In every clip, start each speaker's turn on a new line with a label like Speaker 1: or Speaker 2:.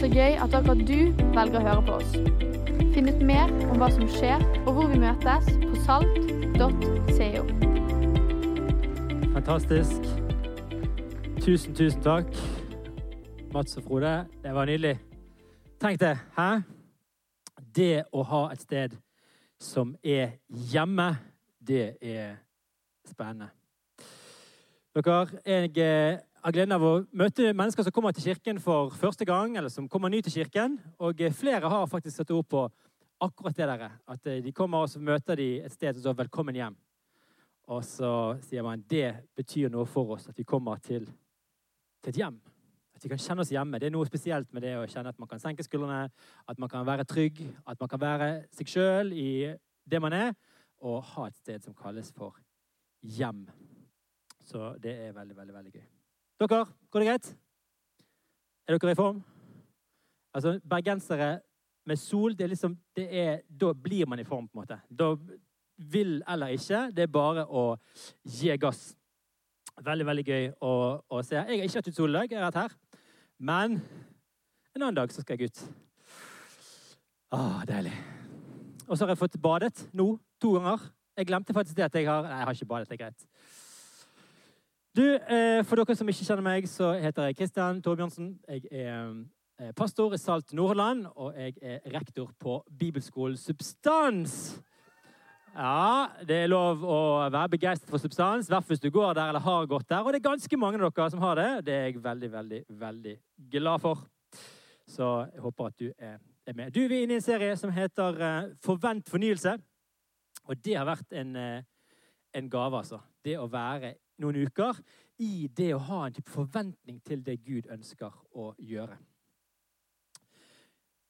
Speaker 1: Så gøy at akkurat du velger å høre på oss. Finn ut mer om hva som skjer, og hvor vi møtes på salt.co.
Speaker 2: Fantastisk. Tusen, tusen takk. Mats og Frode, det var nydelig. Tenk det, hæ? Det å ha et sted som er hjemme, det er spennende. Dere, jeg har gleden av å møte mennesker som kommer til kirken for første gang, eller som kommer ny til kirken. Og eh, flere har faktisk satt ord på akkurat det der. At eh, de kommer og så møter de et sted og så 'velkommen hjem'. Og så sier man det betyr noe for oss at vi kommer til, til et hjem. At vi kan kjenne oss hjemme. Det er noe spesielt med det å kjenne at man kan senke skuldrene, at man kan være trygg, at man kan være seg sjøl i det man er, og ha et sted som kalles for hjem. Så det er veldig, veldig, veldig gøy. Dere, går det greit? Er dere i form? Altså, Bergensere med sol, det er liksom, det er, da blir man i form, på en måte. Da vil eller ikke. Det er bare å gi gass. Veldig, veldig gøy å, å se. Jeg har ikke hatt ut sol i dag, jeg har vært her. Men en annen dag så skal jeg ut. Åh, deilig. Og så har jeg fått badet nå, to ganger. Jeg glemte faktisk det at jeg har Nei, jeg har ikke badet. Det er greit. Du, eh, For dere som ikke kjenner meg, så heter jeg Kristian Torbjørnsen. Jeg er eh, pastor i Salt Nordland, og jeg er rektor på Bibelskolen Substans. Ja, det er lov å være begeistret for substans, hvert hvis du går der eller har gått der. Og det er ganske mange av dere som har det. Det er jeg veldig, veldig, veldig glad for. Så jeg håper at du er med. Du, Vi er inne i en serie som heter Forvent fornyelse. Og det har vært en, en gave, altså. Det å være noen uker i det å ha en type forventning til det Gud ønsker å gjøre.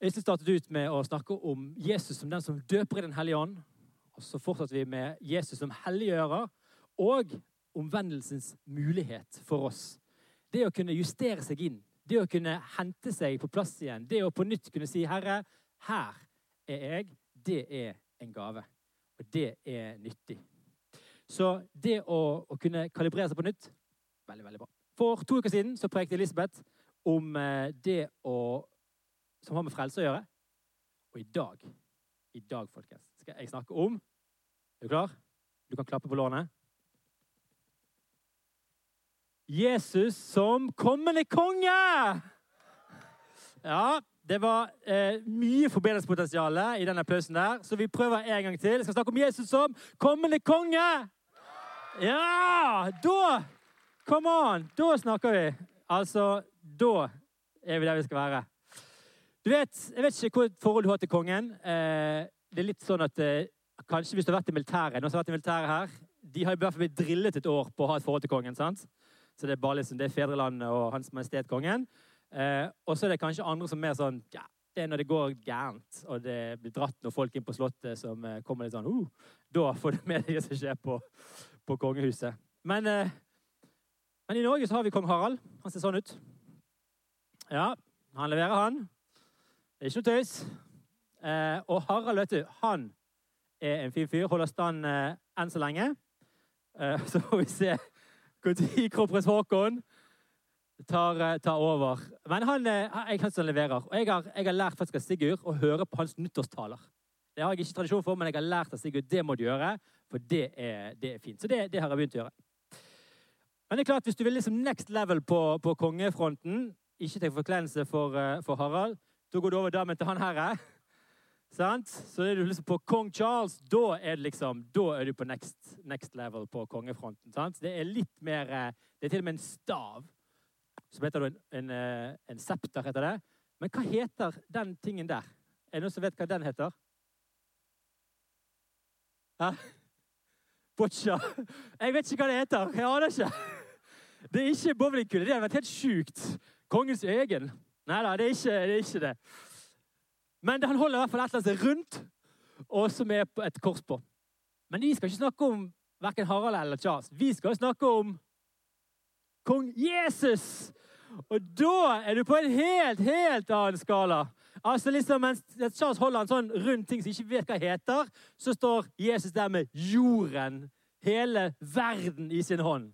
Speaker 2: Øystein startet ut med å snakke om Jesus som den som døper i Den hellige ånd. Og Så fortsatte vi med Jesus som helliggjører og omvendelsens mulighet for oss. Det å kunne justere seg inn, det å kunne hente seg på plass igjen, det å på nytt kunne si 'Herre, her er jeg', det er en gave. Og det er nyttig. Så det å, å, kunne kalibrere seg på nytt veldig, veldig bra. For to uker siden så prekte Elisabeth om eh, det å, som har med frelse å gjøre. Og i dag, i dag, folkens, skal jeg snakke om Er du klar? Du kan klappe på lårene. Jesus som kommende konge! Ja, det var eh, mye forbedringspotensial i den applausen der, så vi prøver en gang til. Jeg skal snakke om Jesus som kommende konge! Ja! Da Come on! Da snakker vi. Altså, da er vi der vi skal være. Du vet, Jeg vet ikke hvilket forhold du har til kongen. Eh, det er litt sånn at eh, Kanskje hvis du har vært i militæret har vært i militæret her, De har i hvert fall blitt drillet et år på å ha et forhold til kongen. sant? Så Det er bare liksom, det er fedrelandet og Hans Majestet Kongen. Eh, og så er det kanskje andre som er mer sånn ja, Det er når det går gærent, og det blir dratt noen folk inn på Slottet som eh, kommer litt sånn uh, Da får du med deg det som skjer på, på kongehuset. Men, eh, men, i Norge så har vi kong Harald. Han ser sånn ut. Ja, han leverer, han. Det er ikke noe tøys. Eh, og Harald, vet du, han er en fin fyr. Holder stand eh, enn så lenge. Så får vi se når kronprins Haakon tar, tar, over. Men han, jeg han som leverer. Og jeg har, jeg har lært faktisk av Sigurd å høre på hans nyttårstaler. Det har jeg ikke tradisjon for, men jeg har lært av Sigurd det må du gjøre. For det er, det er fint. Så det, det, har jeg begynt å gjøre. Men det er klart, hvis du vil liksom next level på, på kongefronten, ikke til forkleinelse for, uh, for, Harald, da går du over damen til han herre. Sant? Så er du liksom på kong Charles. Da er, liksom, da er du på next, next level på kongefronten. Sant? Det er litt mer uh, Det er til og med en stav. Som heter en, en, en septer, heter det. Men hva heter den tingen der? Er det noen som vet hva den heter? Hæ? Boccia. Jeg vet ikke hva det heter. Jeg aner ikke. Det er ikke bowlingkule. Det hadde vært helt sjukt. Kongens egen. Nei da, det det. Er ikke det. Men han holder i hvert fall et eller annet rundt, og som er et kors på. Men vi skal ikke snakke om verken Harald eller Charles. Vi skal snakke om kong Jesus! Og da er du på en helt, helt annen skala. Altså liksom, Mens Charles holder en sånn rund ting som ikke vet hva heter, så står Jesus der med jorden, hele verden, i sin hånd.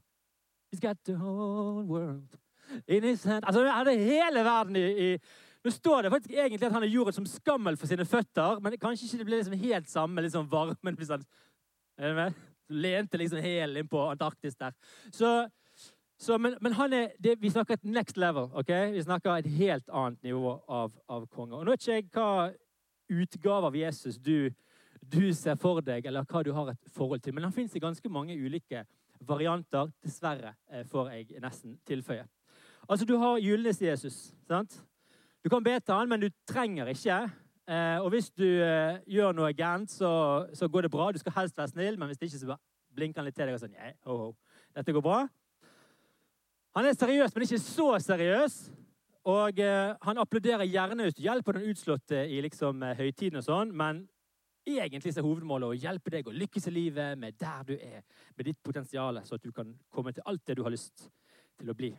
Speaker 2: He's got the whole world in his hand. Altså, Han hadde hele verden i, i Nå står det faktisk egentlig at han har jorden som skammel for sine føtter, men kanskje ikke det blir liksom helt samme liksom varmen. Liksom, er du med? Lente liksom helt innpå Antarktis der. Så, så, men, men er, det, vi snakker et next level. ok? Vi snakker et helt annet nivå av, av konger. Og Nå vet ikke jeg hva utgave av Jesus du, du ser for deg, eller hva du har et forhold til, men han fins i ganske mange ulike varianter. Dessverre, eh, får jeg nesten tilføye. Altså, Du har julenisse-Jesus. sant? Du kan be til han, men du trenger ikke. Eh, og hvis du eh, gjør noe gærent, så, så, går det bra. Du skal helst være snill, men hvis det ikke, så blinker han litt til deg og sånn yeah, ho, ho. Dette går bra. Han er seriøs, men ikke så seriøs. Og eh, han applauderer gjerne hvis du hjelper den utslåtte i liksom, eh, høytiden og sånn, men egentlig er hovedmålet å hjelpe deg å lykkes i livet med der du er, med ditt potensial, så at du kan komme til alt det du har lyst til å bli.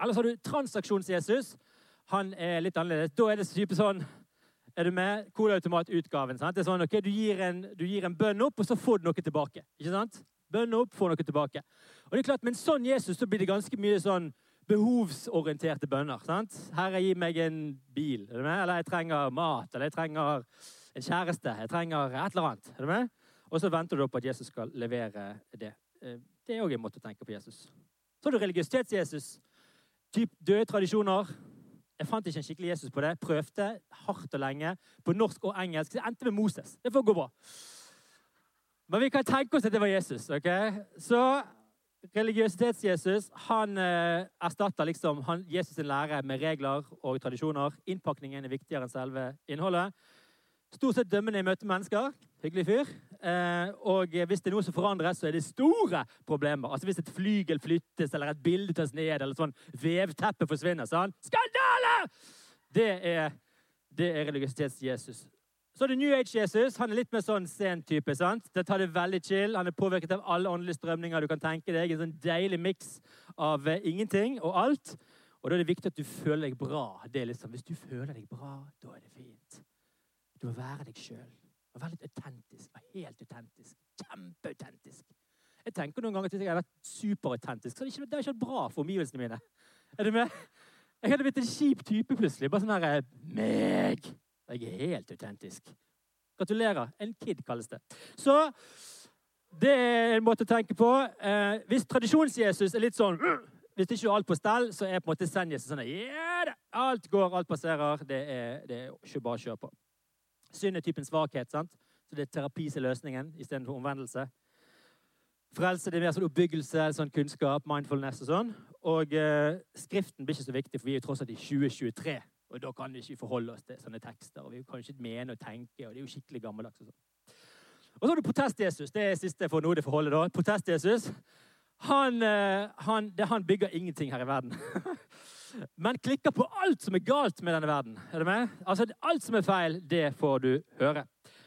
Speaker 2: Ellers har du transaksjons-Jesus. Han er litt annerledes. Da er det type sånn Er du med? Kodeautomatutgaven. sant? Det er sånn, ok, du gir, en, du gir en bønn opp, og så får du noe tilbake. Ikke sant? Bønn opp, får noe tilbake. Og det er klart, Med en sånn Jesus så blir det ganske mye sånn behovsorienterte bønner. sant? Herre, gi meg en bil. Er du med? Eller jeg trenger mat. Eller jeg trenger en kjæreste. Jeg trenger et eller annet. Er du med? Og så venter du på at Jesus skal levere det. Eh, det er òg en måte å tenke på Jesus. Så har du religiøsitets-Jesus typ døde tradisjoner. Jeg fant ikke en skikkelig Jesus på det. Prøvde hardt og lenge på norsk og engelsk. Så jeg endte med Moses. Det får gå bra. Men vi kan tenke oss at det var Jesus. ok? Så religiøsitets-Jesus han eh, erstatter liksom han, Jesus' sin lære med regler og tradisjoner. Innpakningen er viktigere enn selve innholdet. Stort sett dømmende i møte med mennesker. Hyggelig fyr. Eh, og hvis det er noe som forandres, så er det store problemer. Altså Hvis et flygel flyttes, eller et bilde tas ned, eller sånn vevteppe forsvinner, sånn Skandale! Det er, det er religiøsitets-Jesus. Så er det New Age-Jesus. Han er litt mer sånn sen type. sant? Det tar det veldig chill. Han er påvirket av alle åndelige strømninger du kan tenke deg. En sånn deilig miks av uh, ingenting og alt. Og da er det viktig at du føler deg bra. Det er liksom, Hvis du føler deg bra, da er det fint. Du må være deg sjøl. Være litt autentisk. Være helt autentisk. Kjempeautentisk. Jeg tenker noen ganger at hvis jeg hadde vært superautentisk, så hadde det ikke, det ikke vært bra for omgivelsene mine. Er du med? Jeg hadde blitt en kjip type plutselig. Bare sånn herre Meg! Jeg er helt autentisk. Gratulerer. En kid kalles det. Så det er en måte å tenke på. Eh, hvis tradisjons-Jesus er litt sånn Hvis det ikke er alt på stell, så er på en måte send-Jesus sånn yeah, Alt går, alt passerer. Det er, det er ikke bare å kjøre på. Synd er typen svakhet. sant? Så det er terapi som er løsningen istedenfor omvendelse. Frelse det er mer sånn oppbyggelse, sånn kunnskap, mindfulness og sånn. Og eh, Skriften blir ikke så viktig, for vi er jo tross alt i 2023. Og da kan vi ikke forholde oss til sånne tekster. og Vi kan ikke mene og tenke, og det er jo skikkelig gammeldags. Og sånn. Og så har du Protest-Jesus. Det er siste for noe det forholdet. da. Protest-Jesus. Han, uh, han, han bygger ingenting her i verden. men klikker på alt som er galt med denne verden. Er du med? Altså, Alt som er feil, det får du høre.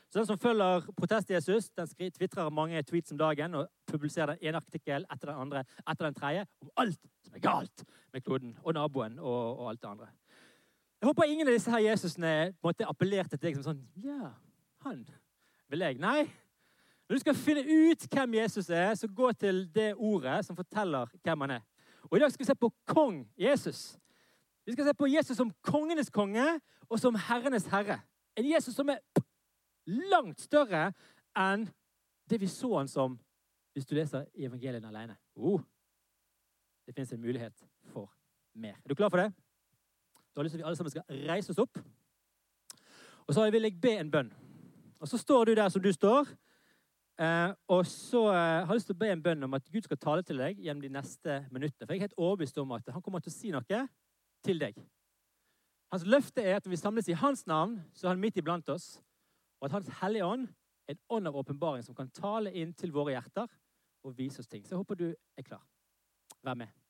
Speaker 2: Så Den som følger Protest-Jesus, den tvitrer mange tweets om dagen og publiserer den ene artikkel etter den andre etter den tredje om alt som er galt med kloden og naboen og, og alt det andre. Jeg håper ingen av disse her Jesusene på en måte appellerte til deg som sånn Ja, han vil jeg. Nei. Når du skal finne ut hvem Jesus er, så gå til det ordet som forteller hvem han er. Og I dag skal vi se på kong Jesus. Vi skal se på Jesus som kongenes konge og som herrenes herre. En Jesus som er langt større enn det vi så han som hvis du leser evangeliene alene. Oh, det fins en mulighet for mer. Er du klar for det? Da har jeg lyst til at vi alle sammen skal reise oss opp. Og så vil jeg be en bønn. Og så står du der som du står. Eh, og så eh, har jeg lyst til å be en bønn om at Gud skal tale til deg gjennom de neste minuttene. For jeg er helt overbevist om at han kommer til å si noe til deg. Hans løfte er at når vi samles i hans navn, så er han midt iblant oss. Og at Hans Hellige Ånd er en ånd av åpenbaring som kan tale inn til våre hjerter og vise oss ting. Så jeg håper du er klar. Vær med.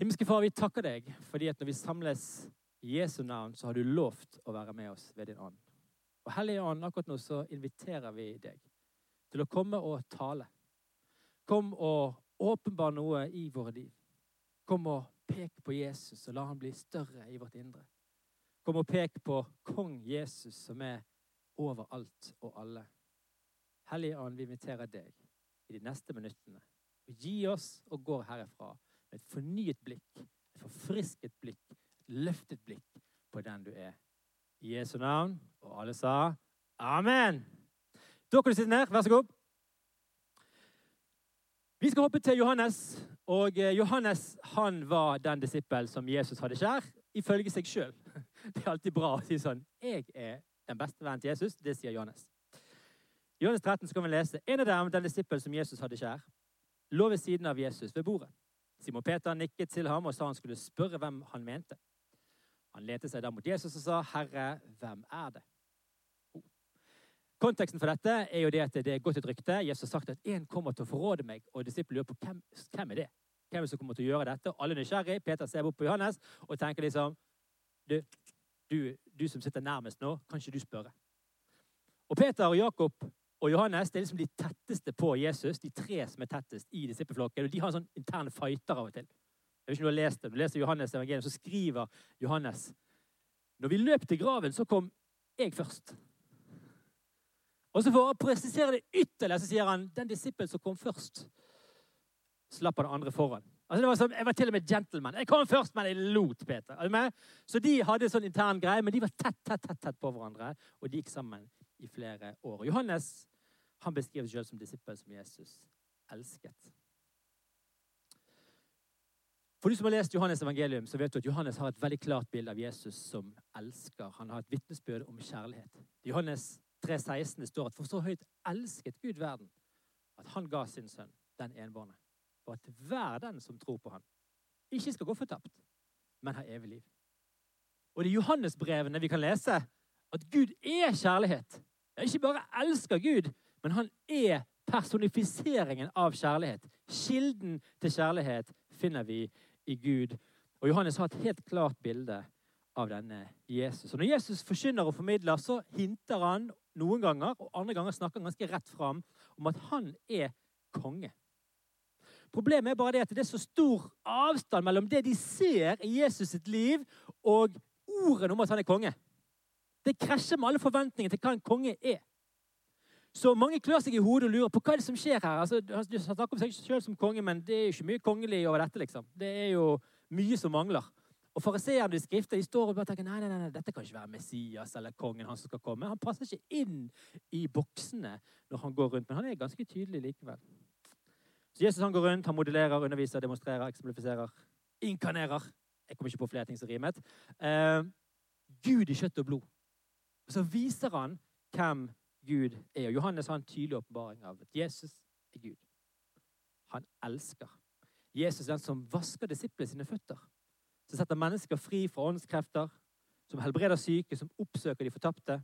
Speaker 2: Himmelske Far, vi takker deg fordi at når vi samles i Jesu navn, så har du lovt å være med oss ved din ånd. Og Hellige Ånd, akkurat nå så inviterer vi deg til å komme og tale. Kom og åpenbar noe i våre liv. Kom og pek på Jesus og la han bli større i vårt indre. Kom og pek på kong Jesus som er over alt og alle. Hellige Ånd, vi inviterer deg i de neste minuttene. Gi oss og går herifra et fornyet blikk, et forfrisket blikk, et løftet blikk på den du er. I Jesu navn. Og alle sa amen. Da kan du sitte ned. Vær så god. Vi skal hoppe til Johannes. Og eh, Johannes han var den disippel som Jesus hadde kjær, ifølge seg sjøl. Det er alltid bra å si sånn 'Jeg er den beste vennen til Jesus'. Det sier Johannes. I Johannes 13 skal vi lese en av dem, den disippel som Jesus hadde kjær, lå ved siden av Jesus ved bordet. Simon Peter nikket til ham og sa han skulle spørre hvem han mente. Han lente seg da mot Jesus og sa, 'Herre, hvem er det?' Oh. Konteksten for dette er jo det at det er gått et rykte. Jesus har sagt at én kommer til å forråde meg, og disiplene lurer på hvem, hvem er det Hvem er det som kommer til å gjøre dette? Alle er nysgjerrig. Peter ser bort på Johannes og tenker liksom du, du, du som sitter nærmest nå, kan ikke du spørre? Og Peter og Jakob og Johannes det er liksom de tetteste på Jesus, de tre som er tettest i disippelflokken. og De har sånn interne fighter av og til. Jeg vet ikke om Du har lest det. Du leser Johannes evangelium, så skriver Johannes Når vi løp til graven, så kom jeg først. Og så For å presisere det ytterligere så sier han den disippel som kom først, slapp han andre foran. Altså var som, jeg var til og med gentleman. Jeg kom først, men jeg lot Peter. Er? Så de hadde en sånn intern greie, men de var tett tett, tett, tett på hverandre. Og de gikk sammen i flere år. Johannes han beskriver seg selv som disippel som Jesus elsket. For du som har lest Johannes evangelium, så vet du at Johannes har et veldig klart bilde av Jesus som elsker. Han har et vitnesbyrd om kjærlighet. I Johannes 3,16 står at for så høyt elsket Gud verden, at han ga sin sønn, den enbårne, for at hver den som tror på han, ikke skal gå fortapt, men ha evig liv. Og det er Johannesbrevene vi kan lese at Gud er kjærlighet. Ikke bare elsker Gud, men han er personifiseringen av kjærlighet. Kilden til kjærlighet finner vi i Gud. Og Johannes har et helt klart bilde av denne Jesus. Og Når Jesus forkynner og formidler, så hinter han noen ganger, og andre ganger snakker han ganske rett fram, om at han er konge. Problemet er bare det at det er så stor avstand mellom det de ser i Jesus sitt liv, og ordene om at han er konge. Det krasjer med alle forventninger til hva en konge er. Så mange klør seg i hodet og lurer på hva er det som skjer her. Altså, han snakker om seg selv som konge, men det er jo ikke mye kongelig over dette. liksom. Det er jo mye som mangler. Og Fariseerne i skrifter de står og bare tenker nei, nei, nei, dette kan ikke være Messias eller kongen. Han som skal komme. Han passer ikke inn i boksene når han går rundt, men han er ganske tydelig likevel. Så Jesus han går rundt, han modellerer, underviser, demonstrerer, eksemplifiserer, inkarnerer. Jeg kommer ikke på flere ting som rimet. Uh, Gud i kjøtt og blod. Og så viser han hvem Gud er. Og Johannes har en tydelig åpenbaring av at Jesus er Gud. Han elsker. Jesus er den som vasker disiplene sine føtter. Som setter mennesker fri fra åndskrefter. Som helbreder syke, som oppsøker de fortapte.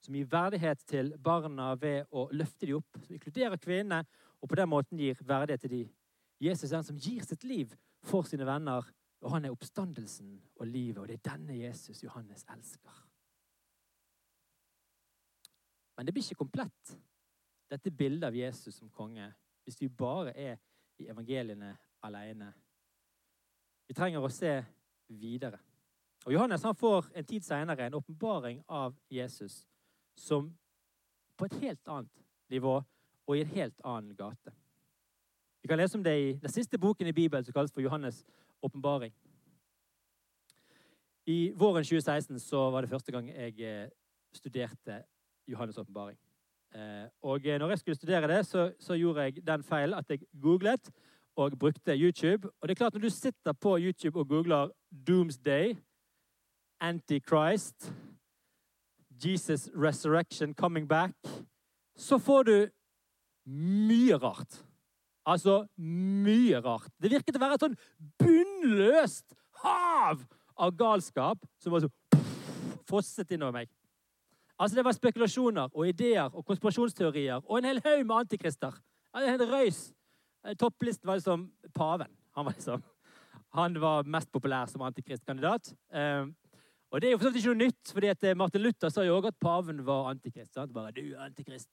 Speaker 2: Som gir verdighet til barna ved å løfte dem opp. Som inkluderer kvinnene og på den måten gir verdighet til dem. Jesus er den som gir sitt liv for sine venner. Og han er oppstandelsen og livet, og det er denne Jesus Johannes elsker. Men det blir ikke komplett, dette bildet av Jesus som konge, hvis vi bare er i evangeliene alene. Vi trenger å se videre. Og Johannes han får en tid senere en åpenbaring av Jesus som på et helt annet nivå og i en helt annen gate. Vi kan lese om det i den siste boken i Bibelen som kalles for Johannes' åpenbaring. I våren 2016 så var det første gang jeg eh, studerte Johannes' åpenbaring. Eh, og når jeg skulle studere det, så, så, gjorde jeg den feilen at jeg googlet og brukte YouTube. Og det er klart, når du sitter på YouTube og googler 'Doomsday', 'Antichrist', 'Jesus Resurrection Coming Back', så får du mye rart. Altså mye rart. Det virket å være et sånn bunnløst hav av galskap som var så fosset innover meg. Altså Det var spekulasjoner og ideer og konspirasjonsteorier og en hel haug med antikrister. En hel røys. Eh, topplisten var liksom paven. Han var liksom han var mest populær som antikristkandidat. Eh, og det er jo for ikke noe nytt, fordi eh, Martin Luther sa jo også at paven var antikrist. Sant? Bare, du er antikrist.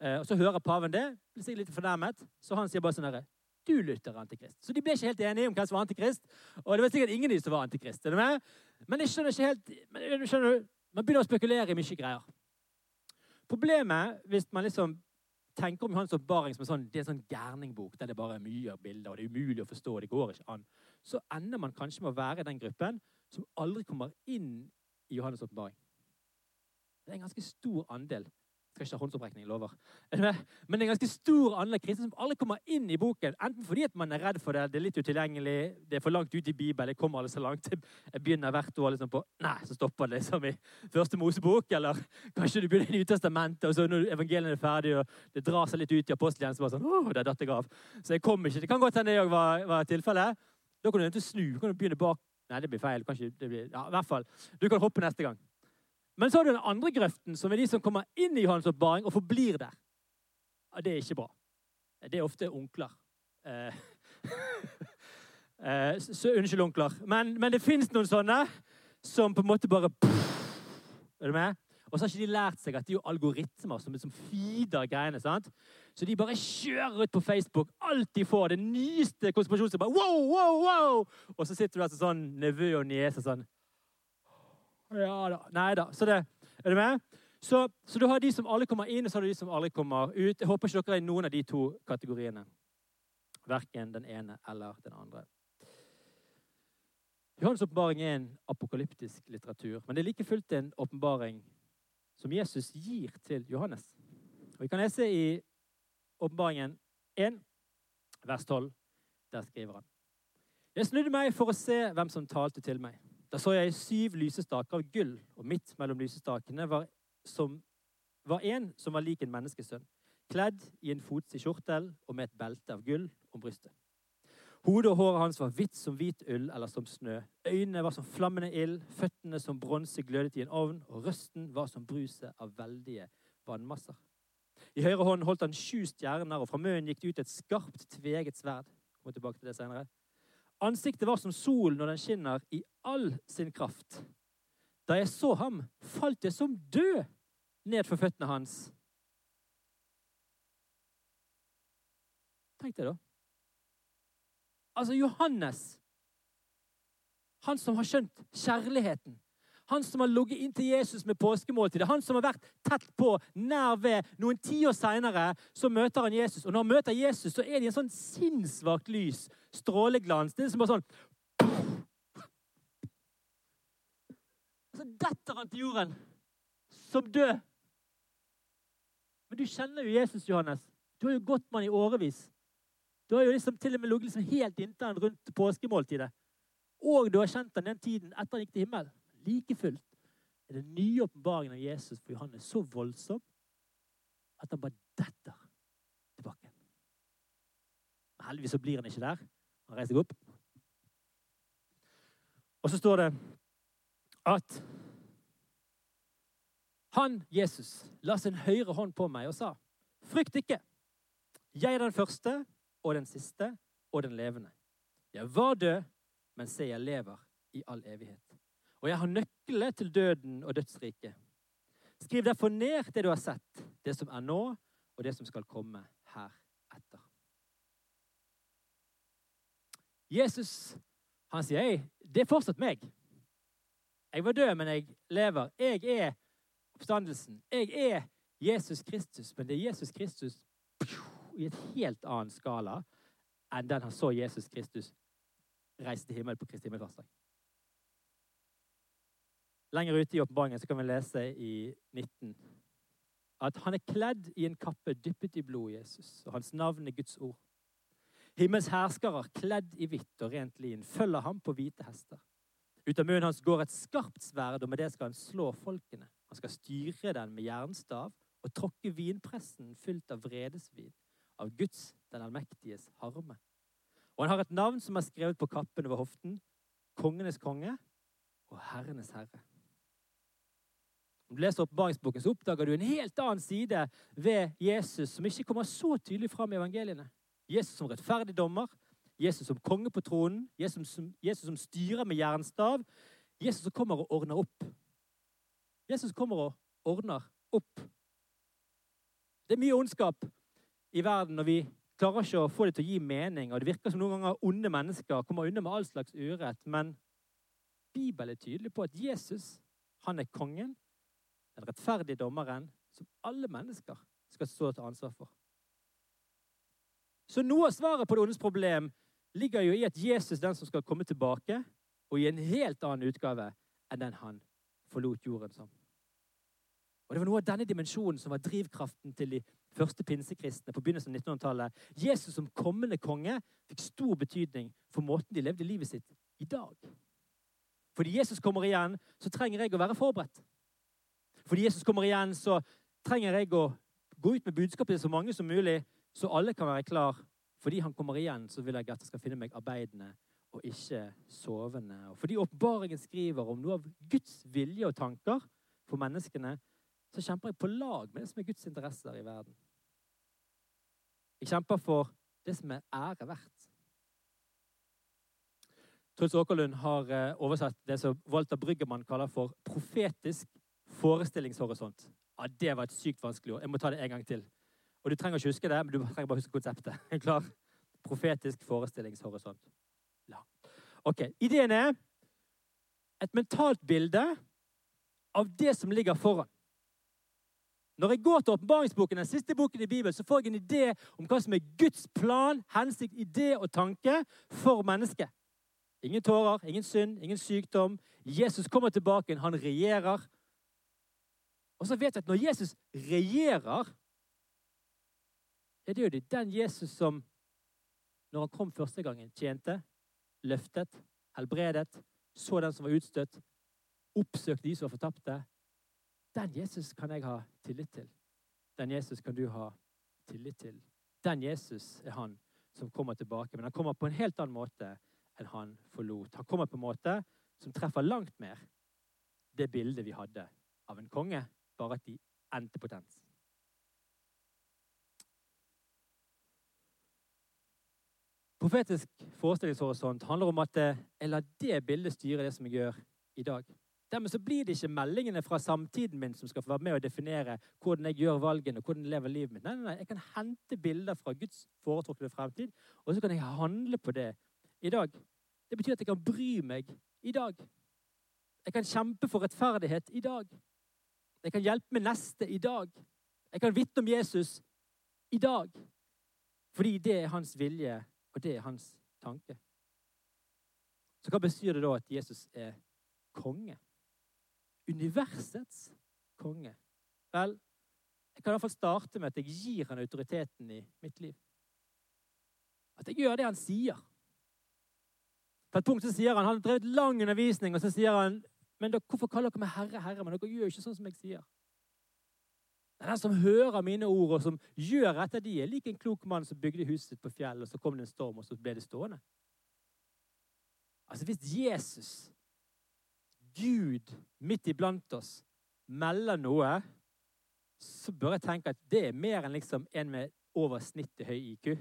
Speaker 2: Og Så hører paven det, blir sikkert litt fornærmet, så han sier bare sånn herre Du, Luther, er antikrist. Så de ble ikke helt enige om hvem som var antikrist. Og det var sikkert ingen av de som var antikrist. Er du med? Men jeg skjønner ikke helt men, skjønner du, man begynner å spekulere i mye greier. Problemet hvis man liksom tenker om Johannes' åpenbaring som en sånn, det er en sånn gærningbok der det bare er mye bilder, og det er umulig å forstå, det går ikke an, så ender man kanskje med å være den gruppen som aldri kommer inn i Johannes' åpenbaring. Det er en ganske stor andel. Skal ikke ha håndsopprekning, lover. Men det er en ganske stor andel kristne som aldri kommer inn i boken. Enten fordi at man er redd for det, det er litt utilgjengelig, det er for langt ut i Bibelen, jeg kommer alle så langt. Jeg begynner hvert år liksom på Nei, så stopper det liksom i første Mosebok. Eller kanskje du begynner i Nytestamentet, og så når evangeliene er ferdig, og det drar seg litt ut i apostelen, så bare sånn Åh, der datt jeg av. Så jeg kom ikke. Det kan godt hende det òg var, var tilfellet. Da kan du nødt snu. kan du begynne bak. Nei, det blir feil. Kanskje det blir, ja, i hvert fall. Du kan hoppe neste gang. Men så har du den andre grøften, som er de som kommer inn i Johannes' oppbaring og forblir der. Ja, det er ikke bra. Det er ofte onkler. Eh, eh, så, unnskyld, onkler. Men, men det fins noen sånne som på en måte bare Er du med? Og så har ikke de lært seg at det er jo algoritmer som, som feeder greiene. sant? Så de bare kjører ut på Facebook alt de får. Det nyeste konspirasjonen. Wow, wow, wow! Og så sitter du der sånn nevø og niese sånn Ja da. Nei da. Så det, er du med? Så, så, du har de som alle kommer inn, og så har du de som aldri kommer ut. Jeg håper ikke dere er i noen av de to kategoriene. Verken den ene eller den andre. Johannes' åpenbaring er en apokalyptisk litteratur, men det er like fullt en åpenbaring som Jesus gir til Johannes. Og Vi kan lese i Åpenbaringen 1, vers 12. Der skriver han. Jeg snudde meg for å se hvem som talte til meg. Da så jeg syv lysestaker av gull, og midt mellom lysestakene var, som, var en som var lik en menneskesønn, kledd i en fotsig kjortel og med et belte av gull om brystet. Hodet og håret hans var hvitt som hvit ull eller som snø. Øynene var som flammende ild, føttene som bronse glødet i en ovn, og røsten var som bruset av veldige vannmasser. I høyre hånd holdt han sju stjerner, og fra munnen gikk det ut et skarpt, tveget sverd. Kommer tilbake til det senere. Ansiktet var som solen når den skinner i all sin kraft. Da jeg så ham, falt jeg som død ned for føttene hans. Tenk deg, da. Altså Johannes, han som har skjønt kjærligheten. Han som har ligget inn til Jesus med påskemåltidet. Han som har vært tett på, nær ved. Noen tiår seinere møter han Jesus. Og når han møter Jesus, så er det i en sånn sinnssvakt lys. Stråleglans. Det er som bare sånn Så detter han til jorden som død. Men du kjenner jo Jesus, Johannes. Du har jo gått med han i årevis. Du har jo liksom til og med ligget liksom helt inntil han rundt påskemåltidet. Og du har kjent han den tiden etter han gikk til himmelen. Like fullt er den nye åpenbaringen av Jesus for Johannes så voldsom at han bare detter tilbake. Men heldigvis så blir han ikke der. Han reiser seg opp. Og så står det at han, Jesus, la sin høyre hånd på meg og sa, 'Frykt ikke. Jeg er den første og den siste og den levende. Jeg var død, men se, jeg lever i all evighet. Og jeg har nøklene til døden og dødsriket. Skriv derfor ned det du har sett, det som er nå, og det som skal komme heretter. Jesus, han sier, jeg, det er fortsatt meg. Jeg var død, men jeg lever. Jeg er oppstandelsen. Jeg er Jesus Kristus, men det er Jesus Kristus i et helt annen skala enn den han så Jesus Kristus reise til himmelen på Kristi himmelfartsdag. Lenger ute i åpenbaringen kan vi lese i 19 at han er kledd i en kappe dyppet i blod, Jesus, og hans navn er Guds ord. Himmels herskere, kledd i hvitt og rent lin, følger ham på hvite hester. Ut av munnen hans går et skarpt sverd, og med det skal han slå folkene. Han skal styre den med jernstav og tråkke vinpressen fylt av vredesvin av Guds, den allmektiges, harme. Og han har et navn som er skrevet på kappen over hoften. Kongenes konge og herrenes herre. Om du leser åpenbaringsboken, så oppdager du en helt annen side ved Jesus som ikke kommer så tydelig fram i evangeliene. Jesus som rettferdig dommer, Jesus som konge på tronen, Jesus som, Jesus som styrer med jernstav. Jesus som kommer og ordner opp. Jesus kommer og ordner opp. Det er mye ondskap i verden, og vi klarer ikke å få det til å gi mening. og Det virker som noen ganger onde mennesker kommer unna med all slags urett. Men Bibelen er tydelig på at Jesus han er kongen, den rettferdige dommeren, som alle mennesker skal stå til ansvar for. Så noe av svaret på det ondes problem ligger jo i at Jesus den som skal komme tilbake, og i en helt annen utgave enn den han forlot jorden som. Og Det var noe av denne dimensjonen som var drivkraften til de første pinsekristne på begynnelsen av 1900-tallet. Jesus som kommende konge fikk stor betydning for måten de levde livet sitt i dag. Fordi Jesus kommer igjen, så trenger jeg å være forberedt. Fordi Jesus kommer igjen, så trenger jeg å gå ut med budskapet til så mange som mulig, så alle kan være klar. Fordi han kommer igjen, så vil jeg at jeg skal finne meg arbeidende og ikke sovende. Og fordi åpenbaringen skriver om noe av Guds vilje og tanker for menneskene, så kjemper jeg på lag med det som er Guds interesser i verden. Jeg kjemper for det som er ære verdt. Truls Åkerlund har eh, oversatt det som Walter Bryggermann kaller for profetisk forestillingshorisont. Ja, Det var et sykt vanskelig ord. Jeg må ta det en gang til. Og Du trenger ikke huske det, men du trenger bare huske konseptet. Er klar? Profetisk forestillingshorisont. Ja. Ok, Ideen er et mentalt bilde av det som ligger foran. Når jeg går til åpenbaringsboken, den siste boken i Bibelen, så får jeg en idé om hva som er Guds plan, hensikt, idé og tanke for mennesket. Ingen tårer, ingen synd, ingen sykdom. Jesus kommer tilbake, han regjerer. Og så vet vi at når Jesus regjerer, er det jo den Jesus som når han kom første gangen, tjente, løftet, helbredet, så den som var utstøtt, oppsøkte de som var fortapte. Den Jesus kan jeg ha tillit til. Den Jesus kan du ha tillit til. Den Jesus er han som kommer tilbake, men han kommer på en helt annen måte enn han forlot. Han kommer på en måte som treffer langt mer det bildet vi hadde av en konge, bare at de endte potens. Profetisk forestillingshorisont handler om at eh, jeg lar det bildet styre det som jeg gjør i dag. Dermed så blir det ikke meldingene fra samtiden min som skal få være med å definere hvordan jeg gjør valgene og hvordan jeg lever livet mitt. Nei, nei, nei, Jeg kan hente bilder fra Guds foretrukne fremtid, og så kan jeg handle på det i dag. Det betyr at jeg kan bry meg i dag. Jeg kan kjempe for rettferdighet i dag. Jeg kan hjelpe min neste i dag. Jeg kan vitne om Jesus i dag. Fordi det er hans vilje og det er hans tanke. Så hva betyr det da at Jesus er konge? Universets konge. Vel, jeg kan i hvert fall starte med at jeg gir han autoriteten i mitt liv. At jeg gjør det han sier. På et punkt så sier Han han har drevet lang undervisning, og så sier han men dere, hvorfor kaller dere meg herre, herre? Men dere gjør ikke sånn som jeg sier. Er den som hører mine ord, og som gjør etter de, er lik en klok mann som bygde huset sitt på fjell, og så kom det en storm, og så ble det stående. Altså, hvis Jesus, Gud midt iblant oss, melder noe, så bør jeg tenke at det er mer enn liksom en med over snittet høy IQ.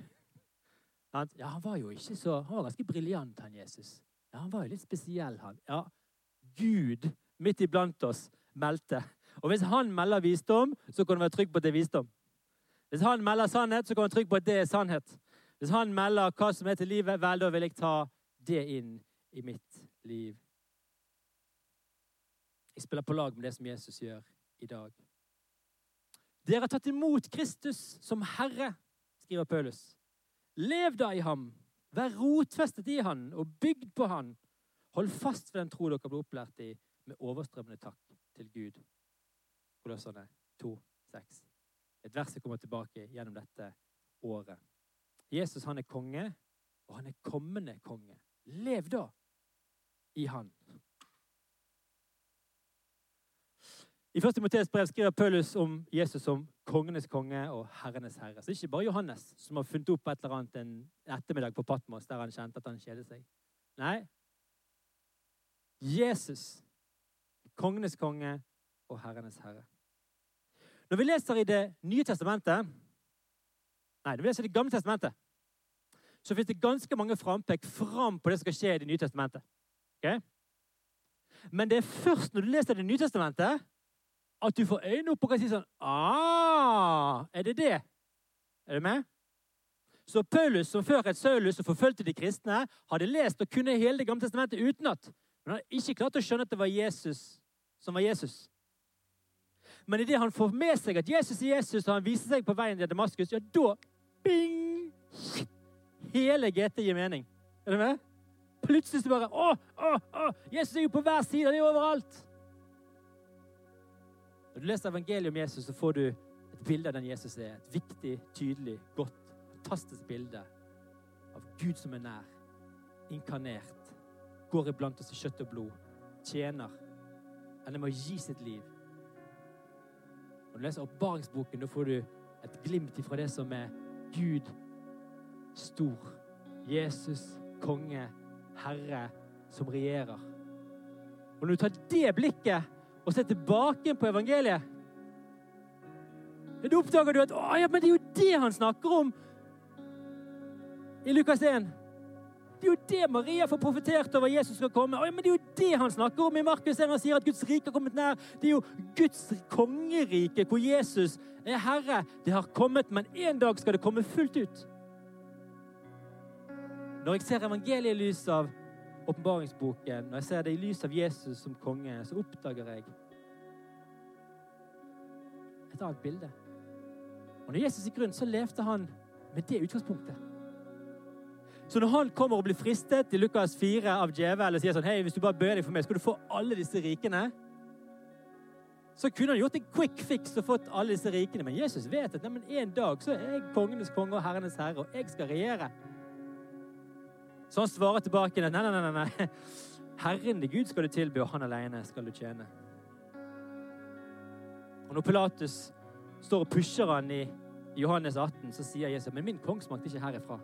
Speaker 2: Ja, han var jo ikke så Han var ganske briljant, han Jesus. Ja, Han var jo litt spesiell, han. Ja, Gud midt iblant oss meldte og hvis han melder visdom, så kan du være trygg på at det er visdom. Hvis han melder sannhet, så kan du være trygg på at det er sannhet. Hvis han melder hva som er til livet, vel, da vil jeg ta det inn i mitt liv. Jeg spiller på lag med det som Jesus gjør i dag. Dere har tatt imot Kristus som Herre, skriver Paulus. Lev da i ham. Vær rotfestet i han og bygd på han. Hold fast ved den tro dere ble opplært i, med overstrømmende takk til Gud. Kolossene 2, 6. Et vers som kommer tilbake gjennom dette året. Jesus han er konge, og han er kommende konge. Lev da i han. I 1. Timoteus brev skriver Paulus om Jesus som kongenes konge og herrenes herre. Så ikke bare Johannes som har funnet opp et eller annet en ettermiddag på Patmos der han kjente at han kjedet seg. Nei. Jesus, kongenes konge og herrenes herre. Når vi leser i Det nye testamentet Nei, når vi leser i Det gamle testamentet, så finnes det ganske mange frampek fram på det som skal skje i Det nye testamentet. Okay? Men det er først når du leser Det nye testamentet, at du får øynene opp og kan si sånn ah, Er det det? Er du med? Så Paulus, som før het Saulus og forfulgte de kristne, hadde lest og kunne hele Det gamle testamentet utenat. Men han hadde ikke klart å skjønne at det var Jesus som var Jesus. Men idet han får med seg at Jesus er Jesus, og han viser seg på veien til Damaskus, ja, da bing! Hele GT gir mening. Er du med? Plutselig så bare å, å, å, Jesus er jo på hver side, det er overalt. Når du leser evangeliet om Jesus, så får du et bilde av den Jesus er. Et viktig, tydelig, godt, fantastisk bilde av Gud som er nær, inkarnert, går iblant oss i kjøtt og blod, tjener, eller med å gi sitt liv. Når du leser oppbaringsboken, da får du et glimt ifra det som er Gud stor. Jesus, konge, herre, som regjerer. Og når du tar det blikket og ser tilbake på evangeliet, da oppdager du at å, ja, men det er jo det han snakker om i Lukas 1. Det er jo det Maria får profetert over Jesus skal komme. Men Det er jo det han snakker om i Markus 1. Han sier at Guds rike har kommet nær. Det er jo Guds kongerike hvor Jesus er herre. Det har kommet, men en dag skal det komme fullt ut. Når jeg ser evangeliet i lys av åpenbaringsboken, når jeg ser det i lys av Jesus som konge, så oppdager jeg et annet bilde. Og når Jesus gikk rundt, så levde han med det utgangspunktet. Så når han kommer og blir fristet i Lukas 4 av djevelen og sier sånn Hei, hvis du bare bøyer deg for meg, skal du få alle disse rikene. Så kunne han gjort en quick fix og fått alle disse rikene. Men Jesus vet at nei, en dag så er jeg kongenes konge og herrenes herre, og jeg skal regjere. Så han svarer tilbake nei, nei, nei, nei. Herren din Gud skal du tilby, og han alene skal du tjene. Og når Pilatus står og pusher han i Johannes 18, så sier Jesus men min kongsmakt er ikke herifra.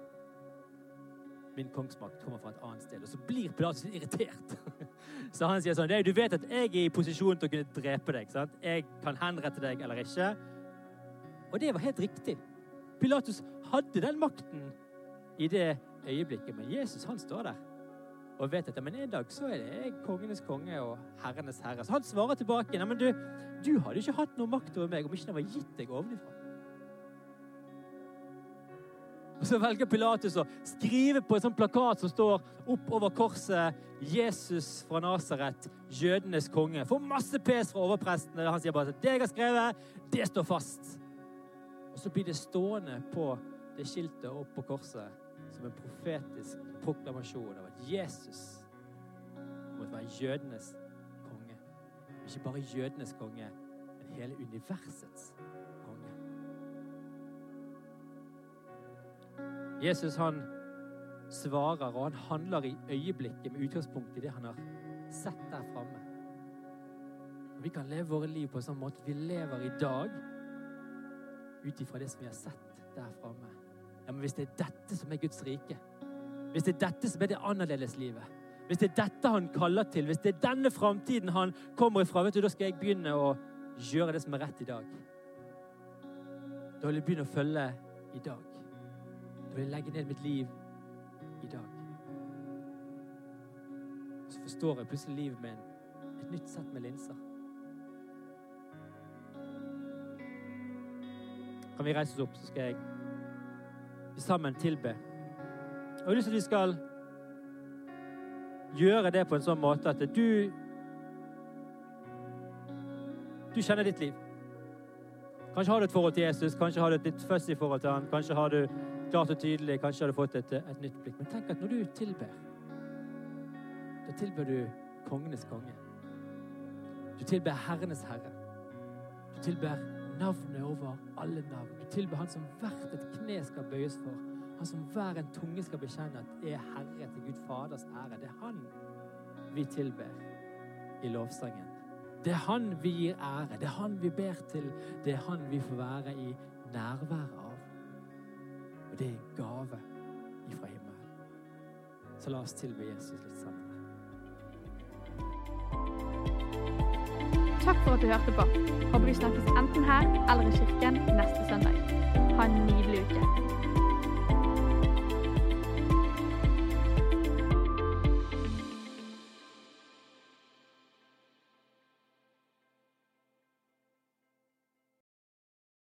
Speaker 2: Min kongsmakt kommer fra et annet sted. Og så blir Pilatus irritert. Så han sier sånn Du vet at jeg er i posisjon til å kunne drepe deg. sant? Jeg kan henrette deg eller ikke. Og det var helt riktig. Pilatus hadde den makten i det øyeblikket. Men Jesus han står der og vet at men en dag så er det jeg kongenes konge og herrenes herre. Så han svarer tilbake nei, men du, du hadde ikke hatt noe makt over meg om ikke den var gitt deg ovenifra. Og Så velger Pilatus å skrive på en sånn plakat som står oppover korset 'Jesus fra Nasaret, jødenes konge'. Får masse pes fra overprestene. Han sier bare at 'det jeg har skrevet, det står fast'. Og så blir det stående på det skiltet opp på korset som en profetisk proklamasjon av at Jesus måtte være jødenes konge. Ikke bare jødenes konge, men hele universets konge. Jesus han svarer, og han handler i øyeblikket med utgangspunkt i det han har sett der framme. Vi kan leve våre liv på en sånn måte vi lever i dag ut ifra det som vi har sett der framme. Ja, men hvis det er dette som er Guds rike, hvis det er dette som er det annerledeslivet, hvis det er dette han kaller til, hvis det er denne framtiden han kommer ifra, vet du, da skal jeg begynne å gjøre det som er rett i dag. Da vil jeg begynne å følge i dag. Da vil jeg legge ned mitt liv i dag. Så forstår jeg plutselig livet med et nytt sett med linser. Kan vi reise oss opp, så skal jeg sammen tilbe. Og jeg har lyst til at vi skal gjøre det på en sånn måte at du Du kjenner ditt liv. Kanskje har du et forhold til Jesus, kanskje har du et litt fussy forhold til han, kanskje har du klart og tydelig, kanskje har du fått et, et nytt blikk. Men tenk at når du tilber, da tilber du kongenes konge. Du tilber herrenes herre. Du tilber navnet over alle navn. Du tilber han som hvert et kne skal bøyes for. Han som hver en tunge skal bekjenne at er Herre til Gud Faders ære. Det er han vi tilber i lovsangen. Det er han vi gir ære. Det er han vi ber til. Det er han vi får være i nærværet av. Og det er en gave ifra himmelen. Så la oss tilbe Jesus litt sammen.
Speaker 1: Takk for at du hørte på. Håper vi snakkes enten her eller i kirken neste søndag. Ha en nydelig uke.